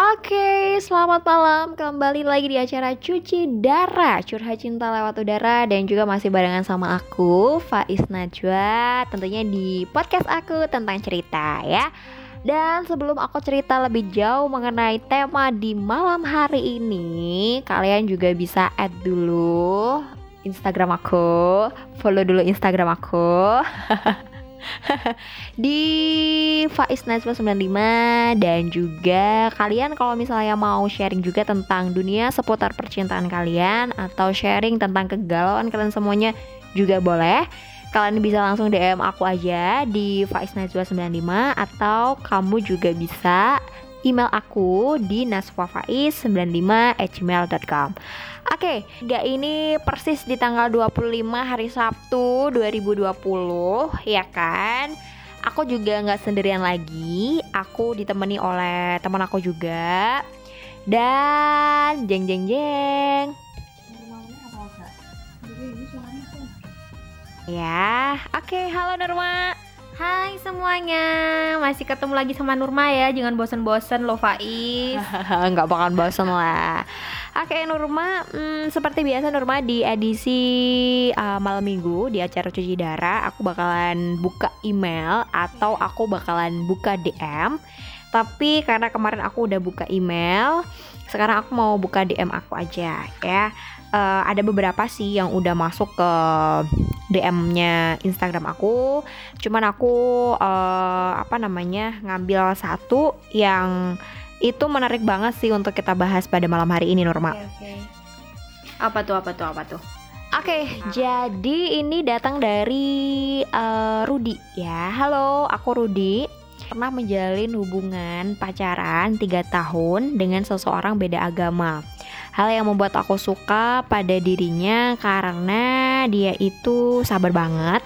Oke, selamat malam. Kembali lagi di acara Cuci Darah, Curhat Cinta lewat udara dan juga masih barengan sama aku, Faiz Najwa, tentunya di podcast aku tentang cerita ya. Dan sebelum aku cerita lebih jauh mengenai tema di malam hari ini, kalian juga bisa add dulu Instagram aku, follow dulu Instagram aku. di Faiz Najwa 95 dan juga kalian kalau misalnya mau sharing juga tentang dunia seputar percintaan kalian atau sharing tentang kegalauan kalian semuanya juga boleh. Kalian bisa langsung DM aku aja di Faiz Najwa 95 atau kamu juga bisa email aku di naswafaiz95@gmail.com. Oke, okay, ini persis di tanggal 25 hari Sabtu 2020 ya kan? Aku juga nggak sendirian lagi, aku ditemani oleh teman aku juga. Dan jeng jeng jeng. Ya, oke, okay, halo Norma. Hai semuanya, masih ketemu lagi sama Nurma ya, jangan bosen-bosen loh Faiz. Nggak bakal bosen lah. Oke Nurma, hmm, seperti biasa Nurma di edisi uh, malam minggu di acara cuci darah Aku bakalan buka email atau aku bakalan buka DM Tapi karena kemarin aku udah buka email Sekarang aku mau buka DM aku aja ya uh, ada beberapa sih yang udah masuk ke DM-nya Instagram aku. Cuman aku uh, apa namanya ngambil satu yang itu menarik banget sih untuk kita bahas pada malam hari ini Norma. Okay, okay. Apa tuh apa tuh apa tuh? Oke, okay, nah. jadi ini datang dari uh, Rudi ya. Halo, aku Rudi. Pernah menjalin hubungan pacaran 3 tahun dengan seseorang beda agama. Hal yang membuat aku suka pada dirinya karena dia itu sabar banget.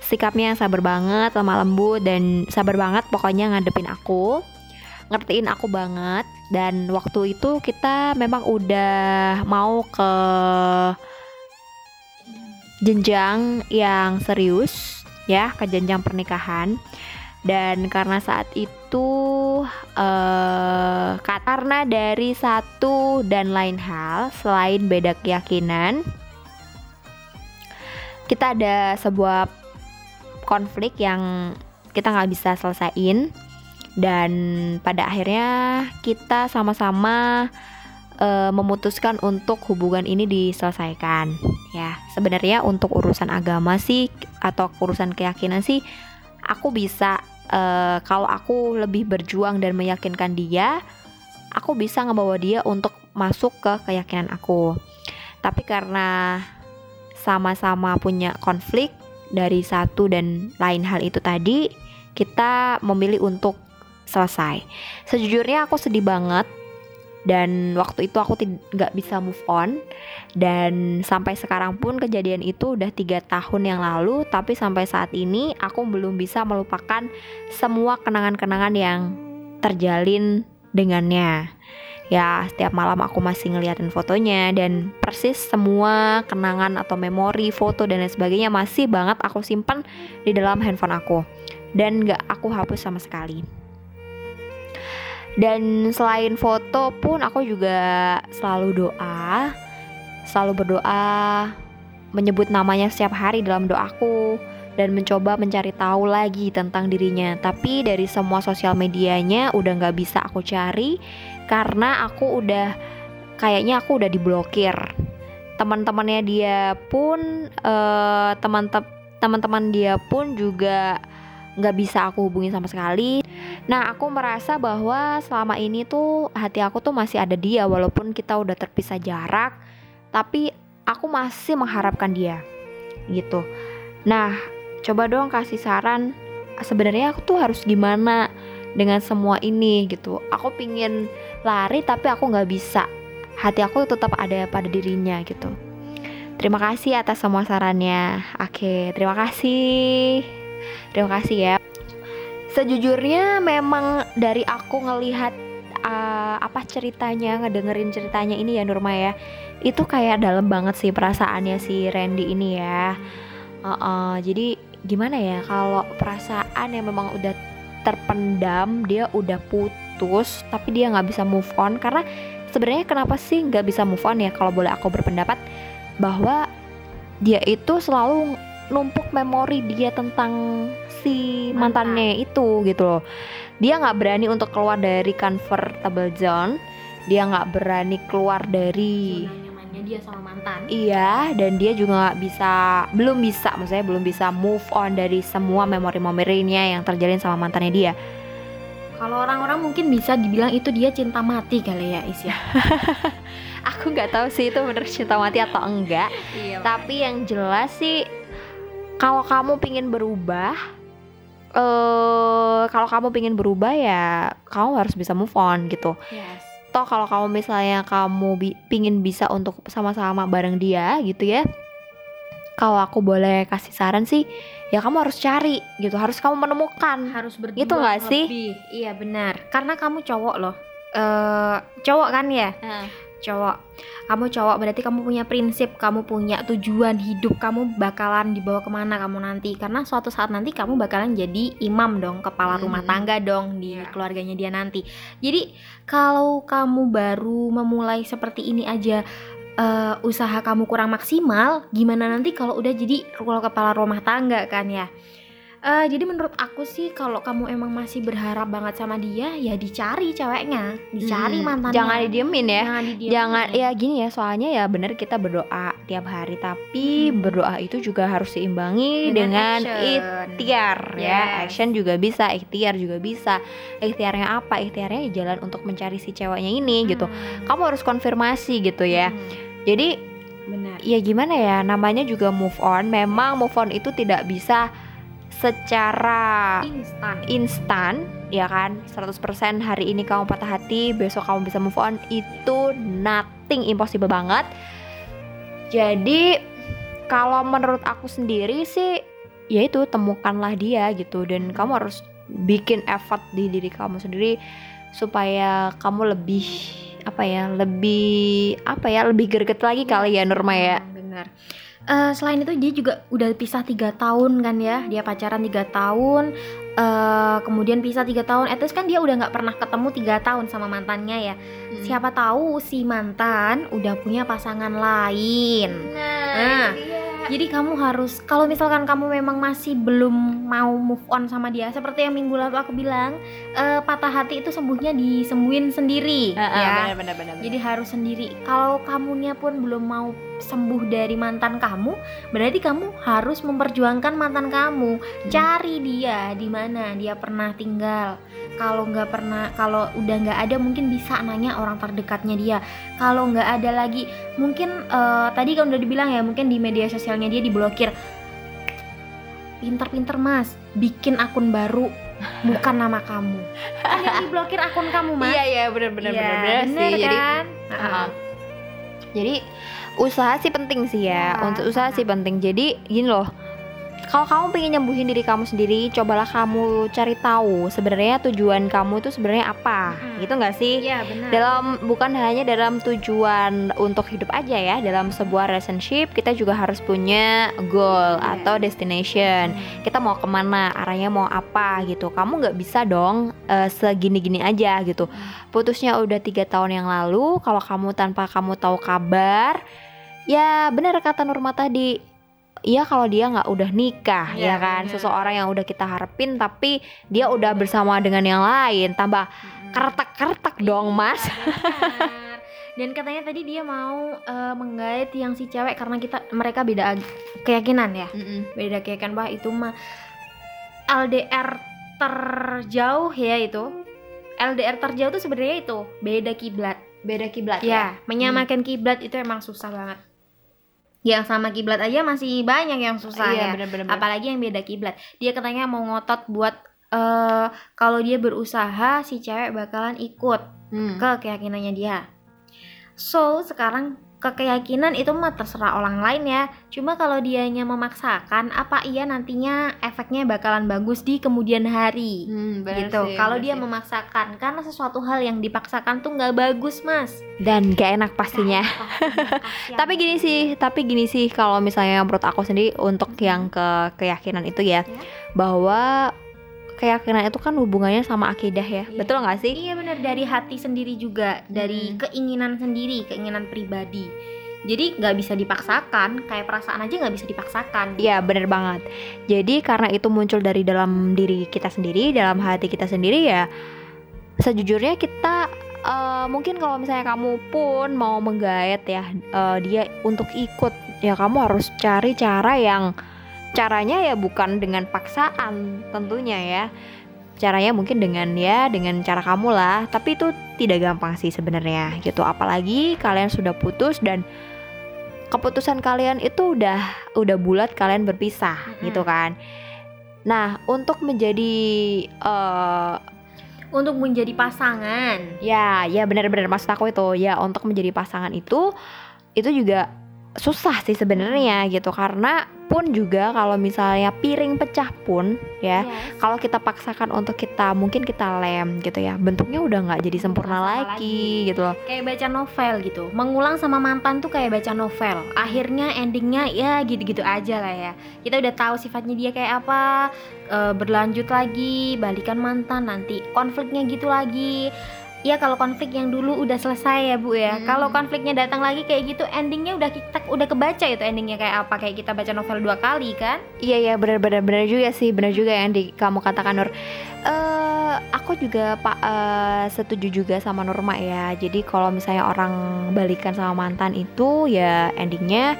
Sikapnya sabar banget lemah lembut dan sabar banget pokoknya ngadepin aku. Ngertiin aku banget dan waktu itu kita memang udah mau ke jenjang yang serius ya ke jenjang pernikahan dan karena saat itu uh, karena dari satu dan lain hal selain beda keyakinan kita ada sebuah konflik yang kita nggak bisa selesaiin. Dan pada akhirnya kita sama-sama uh, memutuskan untuk hubungan ini diselesaikan. Ya sebenarnya untuk urusan agama sih atau urusan keyakinan sih aku bisa uh, kalau aku lebih berjuang dan meyakinkan dia, aku bisa ngebawa dia untuk masuk ke keyakinan aku. Tapi karena sama-sama punya konflik dari satu dan lain hal itu tadi, kita memilih untuk selesai. Sejujurnya aku sedih banget dan waktu itu aku tidak bisa move on. Dan sampai sekarang pun kejadian itu udah tiga tahun yang lalu. Tapi sampai saat ini aku belum bisa melupakan semua kenangan-kenangan yang terjalin dengannya. Ya setiap malam aku masih ngeliatin fotonya dan persis semua kenangan atau memori foto dan lain sebagainya masih banget aku simpan di dalam handphone aku. Dan gak aku hapus sama sekali dan selain foto pun aku juga selalu doa selalu berdoa menyebut namanya setiap hari dalam doaku dan mencoba mencari tahu lagi tentang dirinya. Tapi dari semua sosial medianya udah nggak bisa aku cari karena aku udah kayaknya aku udah diblokir. Teman-temannya dia pun uh, teman teman-teman dia pun juga nggak bisa aku hubungi sama sekali. Nah, aku merasa bahwa selama ini tuh hati aku tuh masih ada dia walaupun kita udah terpisah jarak, tapi aku masih mengharapkan dia. Gitu. Nah, coba dong kasih saran sebenarnya aku tuh harus gimana dengan semua ini gitu. Aku pingin lari tapi aku nggak bisa. Hati aku tetap ada pada dirinya gitu. Terima kasih atas semua sarannya. Oke, terima kasih. Terima kasih ya. Sejujurnya memang dari aku ngelihat uh, apa ceritanya, ngedengerin ceritanya ini ya Nurma ya. Itu kayak dalam banget sih perasaannya si Randy ini ya. Uh, uh, jadi gimana ya kalau perasaan yang memang udah terpendam, dia udah put putus tapi dia nggak bisa move on karena sebenarnya kenapa sih nggak bisa move on ya kalau boleh aku berpendapat bahwa dia itu selalu numpuk memori dia tentang si Mantan. mantannya itu gitu loh dia nggak berani untuk keluar dari comfortable zone dia nggak berani keluar dari nyamannya dia sama mantan Iya, dan dia juga nggak bisa, belum bisa, maksudnya belum bisa move on dari semua memori-memorinya yang terjalin sama mantannya dia. kalau orang-orang mungkin bisa dibilang itu dia cinta mati kali ya Is ya Aku nggak tahu sih itu bener cinta mati atau enggak. iya Tapi yang jelas sih, kalau kamu pingin berubah, eh kalau kamu pingin berubah ya, kamu harus bisa move on gitu. yes. Toh kalau kamu misalnya kamu bi- pingin bisa untuk sama-sama bareng dia gitu ya. Kalau aku boleh kasih saran sih, ya kamu harus cari gitu, harus kamu menemukan. harus berdua Itu nggak sih? iya benar karena kamu cowok loh eh cowok kan ya cowok kamu cowok berarti kamu punya prinsip kamu punya tujuan hidup kamu bakalan dibawa ke mana kamu nanti karena suatu saat nanti kamu bakalan jadi imam dong kepala rumah Mhm. tangga dong di Iya. keluarganya dia nanti jadi kalau kamu baru memulai seperti ini aja eh, usaha kamu kurang maksimal gimana nanti kalau udah jadi kalau kepala rumah tangga kan ya Eh, jadi menurut aku sih kalau kamu emang masih berharap banget sama dia ya dicari ceweknya dicari Hmm, mantannya Jangan didiemin ya. Jangan didiemin. Jangan ya gini ya, soalnya ya bener kita berdoa tiap hari, tapi Hmm. berdoa itu juga harus diimbangi dengan, action. ikhtiar ya. Yes. Action juga bisa, ikhtiar juga bisa. Ikhtiarnya apa? Ikhtiarnya ya jalan untuk mencari si ceweknya ini gitu. Hmm. Kamu harus konfirmasi gitu ya. Hmm, Jadi benar ya gimana ya namanya juga move on. Memang move on itu tidak bisa secara instan. instan ya kan? 100% hari ini kamu patah hati besok kamu bisa move on itu nothing impossible banget. Jadi kalau menurut aku sendiri sih ya itu temukanlah dia gitu. Dan kamu harus bikin effort di diri kamu sendiri supaya kamu lebih apa ya lebih apa ya lebih greget lagi kali ya Nurma ya. Benar Eh, selain itu dia juga udah pisah tiga tahun kan ya dia pacaran tiga tahun eh kemudian pisah tiga tahun etis kan dia udah nggak pernah ketemu tiga tahun sama mantannya ya Hmm. siapa tahu si mantan udah punya pasangan lain Nah, Jadi kamu harus kalau misalkan kamu memang masih belum mau move on sama dia seperti yang minggu lalu aku bilang eh, patah hati itu sembuhnya disembuhin sendiri ya. benar-benar Jadi harus sendiri. Kalau kamunya pun belum mau sembuh dari mantan kamu, berarti kamu harus memperjuangkan mantan kamu. Cari dia di mana dia pernah tinggal. Kalau nggak pernah, kalau udah nggak ada mungkin bisa nanya orang terdekatnya dia. Kalau nggak ada lagi, mungkin eh, tadi kan udah dibilang ya, mungkin di media sosialnya dia diblokir. Pinter-pinter mas, bikin akun baru bukan nama kamu. Kan yang diblokir akun kamu mas. Iya iya benar-benar Iya, benar-benar bener sih. Jadi kan? Heeh. Jadi usaha sih penting sih ya. Ya, Untuk usaha sih penting. Jadi gini loh. Kalau kamu pengen nyembuhin diri kamu sendiri, cobalah kamu cari tahu sebenarnya tujuan kamu itu sebenarnya apa. Mm-mm. Gitu nggak sih? Iya benar. Dalam bukan hanya dalam tujuan untuk hidup aja ya, dalam sebuah relationship kita juga harus punya goal Yes. atau destination kita mau ke mana arahnya mau apa gitu kamu nggak bisa dong eh, segini-gini aja gitu putusnya udah tiga tahun yang lalu kalau kamu tanpa kamu tahu kabar ya benar kata Nurma tadi Iya kalau dia nggak udah nikah Iya, ya kan bener. seseorang yang udah kita harapin tapi dia udah bersama dengan yang lain tambah Mm-mm. kertek-kertek dong mas Benar. Dan katanya tadi dia mau eh, menggait yang si cewek karena kita mereka beda keyakinan ya. Beda keyakinan bah itu mah LDR terjauh ya itu. LDR terjauh tuh sebenarnya itu beda kiblat. beda kiblat Ya, menyamakan kiblat itu emang susah banget. Yang sama kiblat aja masih banyak yang susah iya ya. bener-bener Apalagi yang beda kiblat. Dia katanya mau ngotot buat eh kalau dia berusaha si cewek bakalan ikut Hmm. ke keyakinannya dia. So, sekarang ke keyakinan itu mah terserah orang lain ya. Cuma kalau dianya memaksakan, apa iya nantinya efeknya bakalan bagus di kemudian hari. Hmm, bener gitu. sih, Kalau dia sih. memaksakan, karena sesuatu hal yang dipaksakan tuh nggak bagus, Mas. dan gak enak pastinya tapi gini sih tapi gini sih kalau misalnya menurut aku sendiri untuk yang ke keyakinan itu ya Ya. bahwa keyakinan itu kan hubungannya sama akidah ya Iya. betul nggak sih Iya benar dari hati sendiri juga, dari Hmm. keinginan sendiri, keinginan pribadi. Jadi nggak bisa dipaksakan, kayak perasaan aja nggak bisa dipaksakan. Iya bener banget Jadi karena itu muncul dari dalam diri kita sendiri Dalam hati kita sendiri ya Sejujurnya kita eh, Mungkin kalau misalnya kamu pun mau menggait ya eh, Dia untuk ikut Ya kamu harus cari cara yang Caranya ya bukan dengan paksaan tentunya ya Caranya mungkin dengan ya dengan cara kamu lah Tapi itu tidak gampang sih sebenarnya gitu Apalagi kalian sudah putus dan keputusan kalian itu udah udah bulat kalian berpisah Mm-mm. gitu kan. Nah, untuk menjadi eh Untuk menjadi pasangan. ya ya benar-benar maksud aku itu ya untuk menjadi pasangan itu itu juga susah sih sebenarnya gitu karena pun juga kalau misalnya piring pecah pun ya Yes. kalau kita paksakan untuk kita mungkin kita lem gitu ya bentuknya udah nggak jadi sempurna lagi, lagi. gitu loh Kayak baca novel gitu. Mengulang sama mantan tuh kayak baca novel. Akhirnya endingnya ya gitu-gitu aja lah ya. Kita udah tahu sifatnya dia kayak apa. eh, berlanjut lagi, balikan mantan nanti konfliknya gitu lagi. Ya kalau konflik yang dulu udah selesai ya bu ya. Hmm. Kalau konfliknya datang lagi kayak gitu, endingnya udah kita udah kebaca itu endingnya kayak apa. Kayak kita baca novel dua kali kan? Iya iya benar benar benar juga sih benar juga yang di kamu katakan Nur. Eh aku juga pak eh, setuju juga sama Nurma ya. Jadi kalau misalnya orang balikan sama mantan itu ya endingnya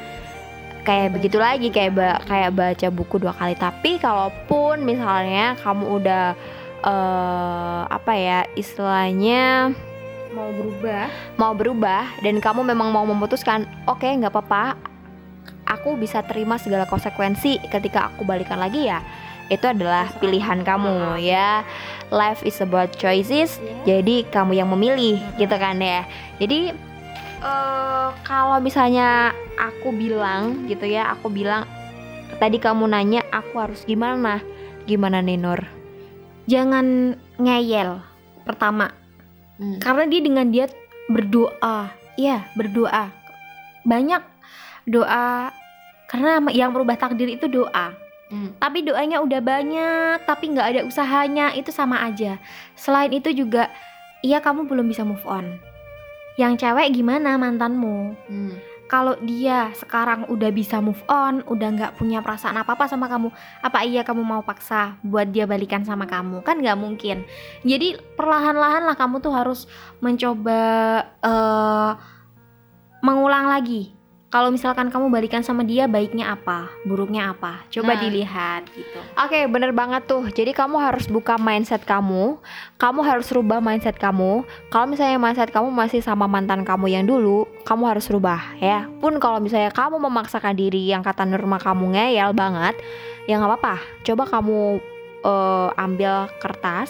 kayak begitu lagi kayak ba- kayak baca buku dua kali. Tapi kalaupun misalnya kamu udah eh apa ya istilahnya Mau berubah? mau berubah dan kamu memang mau memutuskan oke nggak apa-apa. Aku bisa terima segala konsekuensi ketika aku balikan lagi ya. Itu adalah Terserah. pilihan kamu ya. Life is about choices. Jadi kamu yang memilih Mhm. gitu kan ya. Jadi eh kalau misalnya aku bilang gitu ya aku bilang tadi kamu nanya aku harus gimana? Gimana nih Nur Jangan ngeyel. Pertama, karena dia dengan dia berdoa. Iya berdoa. Banyak doa karena yang merubah takdir itu doa. Tapi doanya udah banyak tapi nggak ada usahanya itu sama aja. Selain itu juga iya kamu belum bisa move on. Yang cewek gimana mantanmu kalau dia sekarang udah bisa move on, udah nggak punya perasaan apa-apa sama kamu, apa iya kamu mau paksa buat dia balikan sama kamu? Kan nggak mungkin. Jadi perlahan-lahan lah kamu tuh harus mencoba eh mengulang lagi. Kalau misalkan kamu balikan sama dia, baiknya apa, buruknya apa? Coba Nah. dilihat gitu. Oke, bener banget tuh. Jadi kamu harus buka mindset kamu. Kamu harus rubah mindset kamu. Kalau misalnya mindset kamu masih sama mantan kamu yang dulu, kamu harus rubah ya. Pun kalau misalnya kamu memaksakan diri yang kata Nurma kamu ngeyel banget, ya nggak apa-apa. Coba kamu eh, ambil kertas,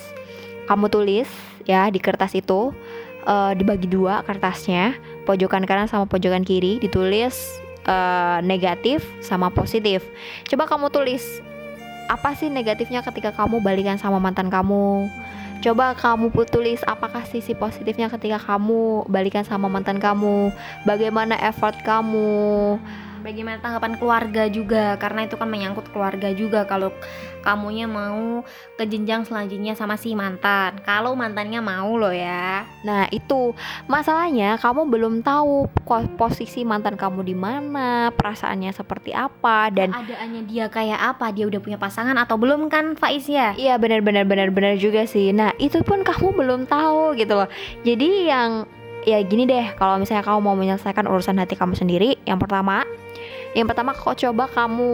kamu tulis ya di kertas itu eh, dibagi dua kertasnya, pojokan kanan sama pojokan kiri ditulis eh, negatif sama positif. Coba kamu tulis apa sih negatifnya ketika kamu balikan sama mantan kamu? Coba kamu tulis apakah sisi positifnya ketika kamu balikan sama mantan kamu? Bagaimana effort kamu? Bagaimana tanggapan keluarga juga karena itu kan menyangkut keluarga juga kalau kamunya mau ke jenjang selanjutnya sama si mantan. Kalau mantannya mau loh ya. Nah, itu masalahnya kamu belum tahu posisi mantan kamu di mana, perasaannya seperti apa dan keadaannya dia kayak apa, dia udah punya pasangan atau belum kan Faiz ya? Iya benar-benar benar-benar juga sih. Nah itu pun kamu belum tahu gitu loh. Jadi yang ya gini deh, kalau misalnya kamu mau menyelesaikan urusan hati kamu sendiri, yang pertama, yang pertama kok coba kamu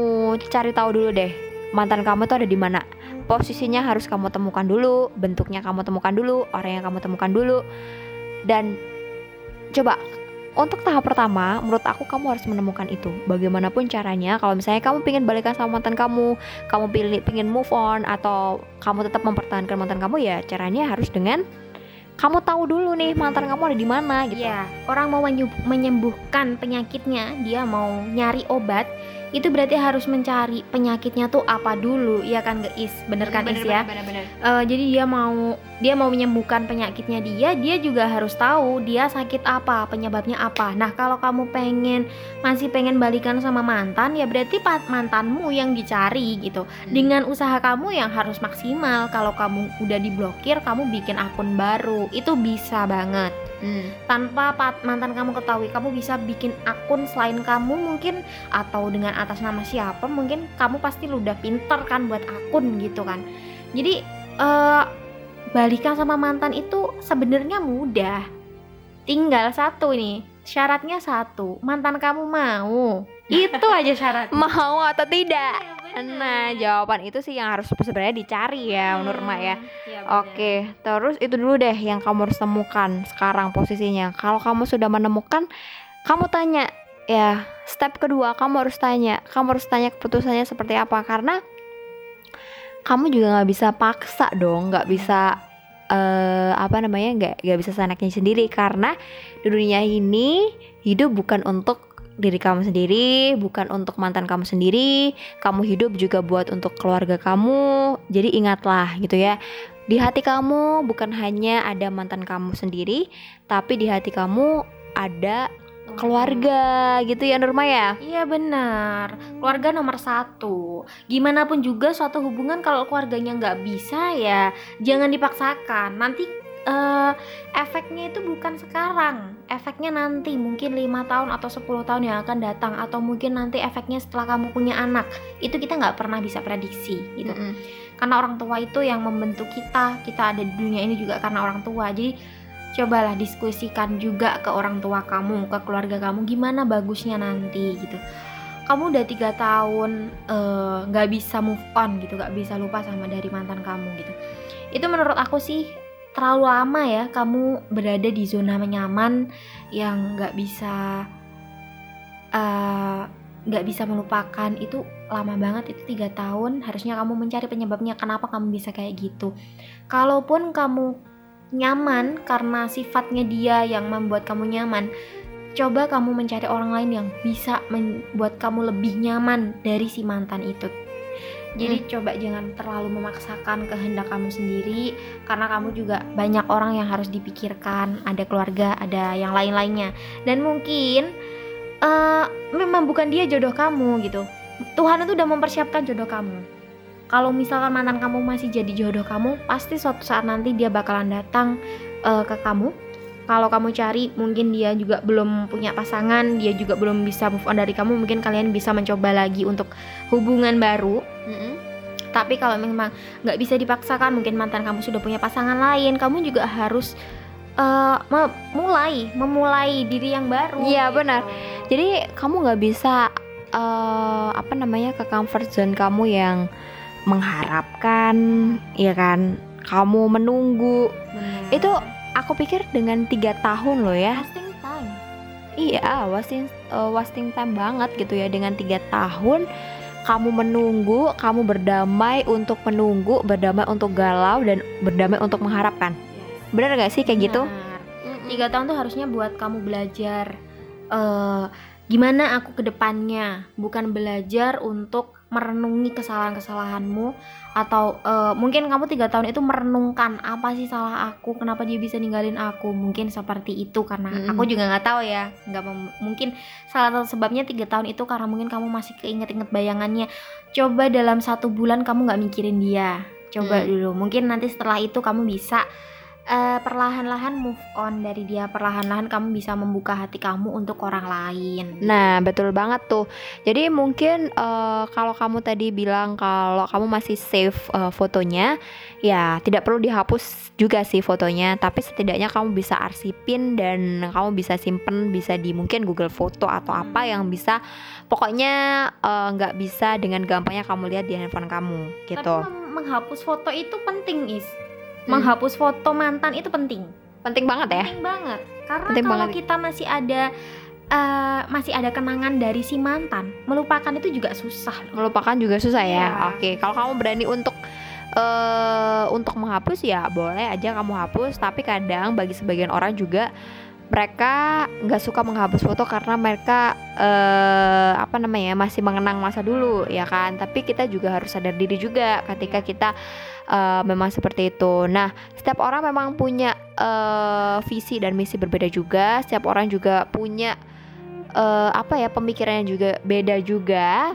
cari tahu dulu deh mantan kamu tuh ada di mana. Posisinya harus kamu temukan dulu, bentuknya kamu temukan dulu, orang yang kamu temukan dulu, dan coba untuk tahap pertama, menurut aku kamu harus menemukan itu. Bagaimanapun caranya, kalau misalnya kamu pengen balikan sama mantan kamu, kamu pilih pengen move on atau kamu tetap mempertahankan mantan kamu ya caranya harus dengan kamu tahu dulu nih mantan kamu ada di mana gitu. Iya, orang mau menyembuhkan penyakitnya, dia mau nyari obat, itu berarti harus mencari penyakitnya tuh apa dulu, ya kan Is? Bener kan Is ya? Eh, jadi dia mau dia mau menyembuhkan penyakitnya dia, dia juga harus tahu dia sakit apa, penyebabnya apa. Nah, kalau kamu pengen masih pengen balikan sama mantan, ya berarti mantanmu yang dicari gitu. Hmm. Dengan usaha kamu yang harus maksimal. Kalau kamu udah diblokir, kamu bikin akun baru. Itu bisa banget. Hmm. Tanpa mantan kamu ketahui, kamu bisa bikin akun selain kamu mungkin atau dengan atas nama siapa, mungkin kamu pasti udah pinter kan buat akun gitu kan. Jadi uh, balikan sama mantan itu sebenarnya mudah. Tinggal satu nih, syaratnya satu, mantan kamu mau. Itu aja syarat. mau atau tidak? Ya, nah, jawaban itu sih yang harus sebenarnya dicari ya hmm, menurut Mak ya. ya Oke, terus itu dulu deh yang kamu harus temukan sekarang posisinya. Kalau kamu sudah menemukan, kamu tanya ya, step kedua kamu harus tanya, kamu harus tanya keputusannya seperti apa karena kamu juga nggak bisa paksa dong nggak bisa uh, apa namanya nggak nggak bisa senaknya sendiri karena di dunia ini hidup bukan untuk diri kamu sendiri, bukan untuk mantan kamu sendiri. Kamu hidup juga buat untuk keluarga kamu. Jadi ingatlah gitu ya. Di hati kamu bukan hanya ada mantan kamu sendiri, tapi di hati kamu ada keluarga gitu ya Nurma ya iya benar keluarga nomor satu gimana pun juga suatu hubungan kalau keluarganya nggak bisa ya jangan dipaksakan nanti uh, efeknya itu bukan sekarang. Efeknya nanti mungkin lima tahun atau 10 tahun yang akan datang atau mungkin nanti efeknya setelah kamu punya anak. Itu kita nggak pernah bisa prediksi gitu. Mm -hmm. karena orang tua itu yang membentuk kita kita ada di dunia ini juga karena orang tua. Jadi cobalah diskusikan juga ke orang tua kamu ke keluarga kamu gimana bagusnya nanti gitu. Kamu udah tiga tahun eh, nggak uh, bisa move on gitu. Nggak bisa lupa sama dari mantan kamu gitu. Itu menurut aku sih terlalu lama ya kamu berada di zona nyaman yang nggak bisa eh, nggak uh, bisa melupakan. Itu lama banget itu tiga tahun. Harusnya kamu mencari penyebabnya kenapa kamu bisa kayak gitu. Kalaupun kamu nyaman karena sifatnya dia yang membuat kamu nyaman coba kamu mencari orang lain yang bisa membuat kamu lebih nyaman dari si mantan itu jadi hmm. coba jangan terlalu memaksakan kehendak kamu sendiri karena kamu juga banyak orang yang harus dipikirkan ada keluarga ada yang lain-lainnya. Dan mungkin uh, memang bukan dia jodoh kamu gitu. Tuhan itu udah mempersiapkan jodoh kamu. Kalau misalkan mantan kamu masih jadi jodoh kamu pasti suatu saat nanti dia bakalan datang uh, ke kamu kalau kamu cari mungkin dia juga belum punya pasangan dia juga belum bisa move on dari kamu mungkin kalian bisa mencoba lagi untuk hubungan baru mm -hmm. tapi kalau memang nggak bisa dipaksakan mungkin mantan kamu sudah punya pasangan lain kamu juga harus uh, memulai memulai diri yang baru iya gitu. benar jadi kamu nggak bisa uh, apa namanya ke comfort zone kamu yang mengharapkan ya kan kamu menunggu Bener. itu aku pikir dengan tiga tahun loh ya. Wasting time. Iya wasting uh, wasting time banget gitu ya. Dengan tiga tahun kamu menunggu kamu berdamai untuk menunggu berdamai untuk galau dan berdamai untuk mengharapkan. Yes. benar gak sih kayak gitu? Gitu tiga tahun tuh harusnya buat kamu belajar uh, gimana aku ke depannya. Bukan belajar untuk merenungi kesalahan-kesalahanmu? Atau uh, mungkin kamu tiga tahun itu merenungkan apa sih salah aku? Kenapa dia bisa ninggalin aku? Mungkin seperti itu karena mm. aku juga nggak tahu ya. Nggak mungkin salah satu sebabnya tiga tahun itu karena mungkin kamu masih keinget-inget bayangannya. Coba dalam satu bulan kamu nggak mikirin dia. Coba mm. dulu. Mungkin nanti setelah itu kamu bisa uh, perlahan-lahan move on dari dia. Perlahan-lahan kamu bisa membuka hati kamu untuk orang lain. Nah betul banget tuh. Jadi mungkin uh, kalau kamu tadi bilang kalau kamu masih save uh, fotonya ya tidak perlu dihapus juga sih fotonya. Tapi setidaknya kamu bisa arsipin dan kamu bisa simpen bisa di mungkin Google Foto atau apa yang bisa pokoknya nggak uh, bisa dengan gampangnya kamu lihat di handphone kamu gitu. Tapi menghapus foto itu penting is. Menghapus foto mantan itu penting. Penting banget ya? Penting banget. Karena penting kalau banget. kita masih ada uh, masih ada kenangan dari si mantan melupakan itu juga susah melupakan juga susah ya, ya. oke kalau kamu berani untuk uh, untuk menghapus ya boleh aja kamu hapus. Tapi kadang bagi sebagian orang juga mereka nggak suka menghapus foto karena mereka eh, apa namanya masih mengenang masa dulu ya kan? Tapi kita juga harus sadar diri juga ketika kita eh, memang seperti itu. Nah setiap orang memang punya eh, visi dan misi berbeda juga. Setiap orang juga punya eh, apa ya pemikirannya juga beda juga.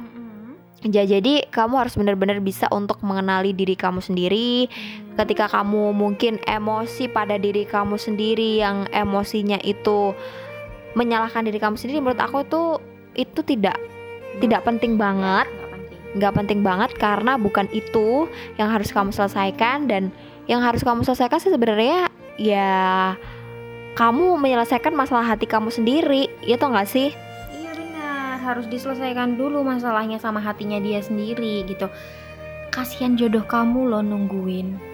Ya, jadi kamu harus benar-benar bisa untuk mengenali diri kamu sendiri. Ketika kamu mungkin emosi pada diri kamu sendiri yang emosinya itu menyalahkan diri kamu sendiri, menurut aku tuh itu tidak tidak penting banget, Nggak penting. banget karena bukan itu yang harus kamu selesaikan dan yang harus kamu selesaikan sih sebenarnya ya kamu menyelesaikan masalah hati kamu sendiri, itu nggak sih? Iya benar, harus diselesaikan dulu masalahnya sama hatinya dia sendiri gitu. Kasihan jodoh kamu loh nungguin.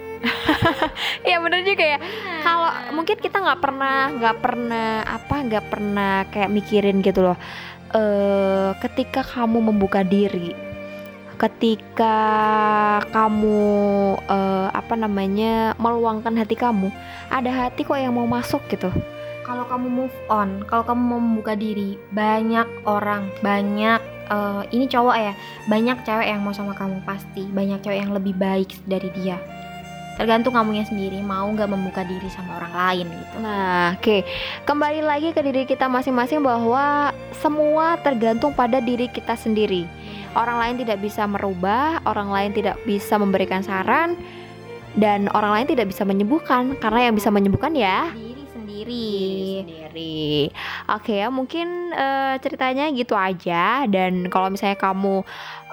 Iya bener juga ya. kalau mungkin kita nggak pernah nggak pernah apa nggak pernah kayak mikirin gitu loh eh ketika kamu membuka diri ketika kamu eh, apa namanya meluangkan hati kamu ada hati kok yang mau masuk gitu kalau kamu move on, kalau kamu mau membuka diri, banyak orang, banyak eh, ini cowok ya, banyak cewek yang mau sama kamu pasti, banyak cewek yang lebih baik dari dia. Tergantung kamunya sendiri mau nggak membuka diri sama orang lain gitu. Nah, oke. Kembali lagi ke diri kita masing-masing bahwa semua tergantung pada diri kita sendiri. Orang lain tidak bisa merubah, orang lain tidak bisa memberikan saran, dan orang lain tidak bisa menyembuhkan karena yang bisa menyembuhkan ya Diri sendiri. diri sendiri. Oke ya, mungkin eh, ceritanya gitu aja. Dan kalau misalnya kamu,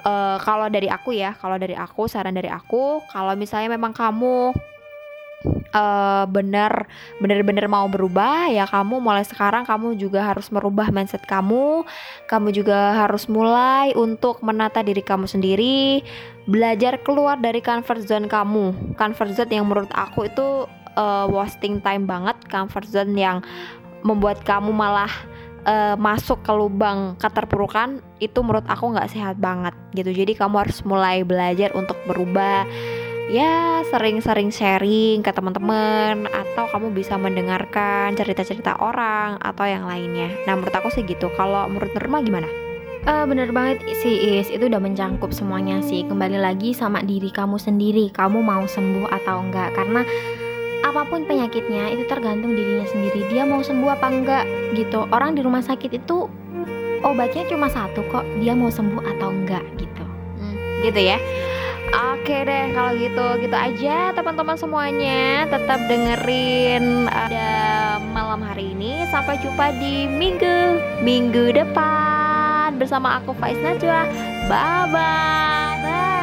eh, kalau dari aku ya, kalau dari aku saran dari aku, kalau misalnya memang kamu eh benar benar-benar mau berubah ya kamu mulai sekarang kamu juga harus merubah mindset kamu. Kamu juga harus mulai untuk menata diri kamu sendiri. Belajar keluar dari comfort zone kamu. Comfort zone yang menurut aku itu eh, wasting time banget. Comfort zone yang membuat kamu malah eh, masuk ke lubang keterpurukan itu menurut aku nggak sehat banget gitu jadi kamu harus mulai belajar untuk berubah ya sering-sering sharing ke teman-teman atau kamu bisa mendengarkan cerita-cerita orang atau yang lainnya. Nah menurut aku sih gitu. Kalau menurut Nurma gimana? Eh, bener banget sih Is, itu udah mencangkup semuanya sih. Kembali lagi sama diri kamu sendiri, kamu mau sembuh atau enggak. Karena apa pun penyakitnya itu tergantung dirinya sendiri. Dia mau sembuh apa enggak gitu. Orang di rumah sakit itu obatnya cuma satu kok. Dia mau sembuh atau enggak gitu. Gitu ya. Oke deh kalau gitu gitu aja teman-teman semuanya tetap dengerin ada malam hari ini sampai jumpa di minggu minggu depan bersama aku Faiz Najwa bye bye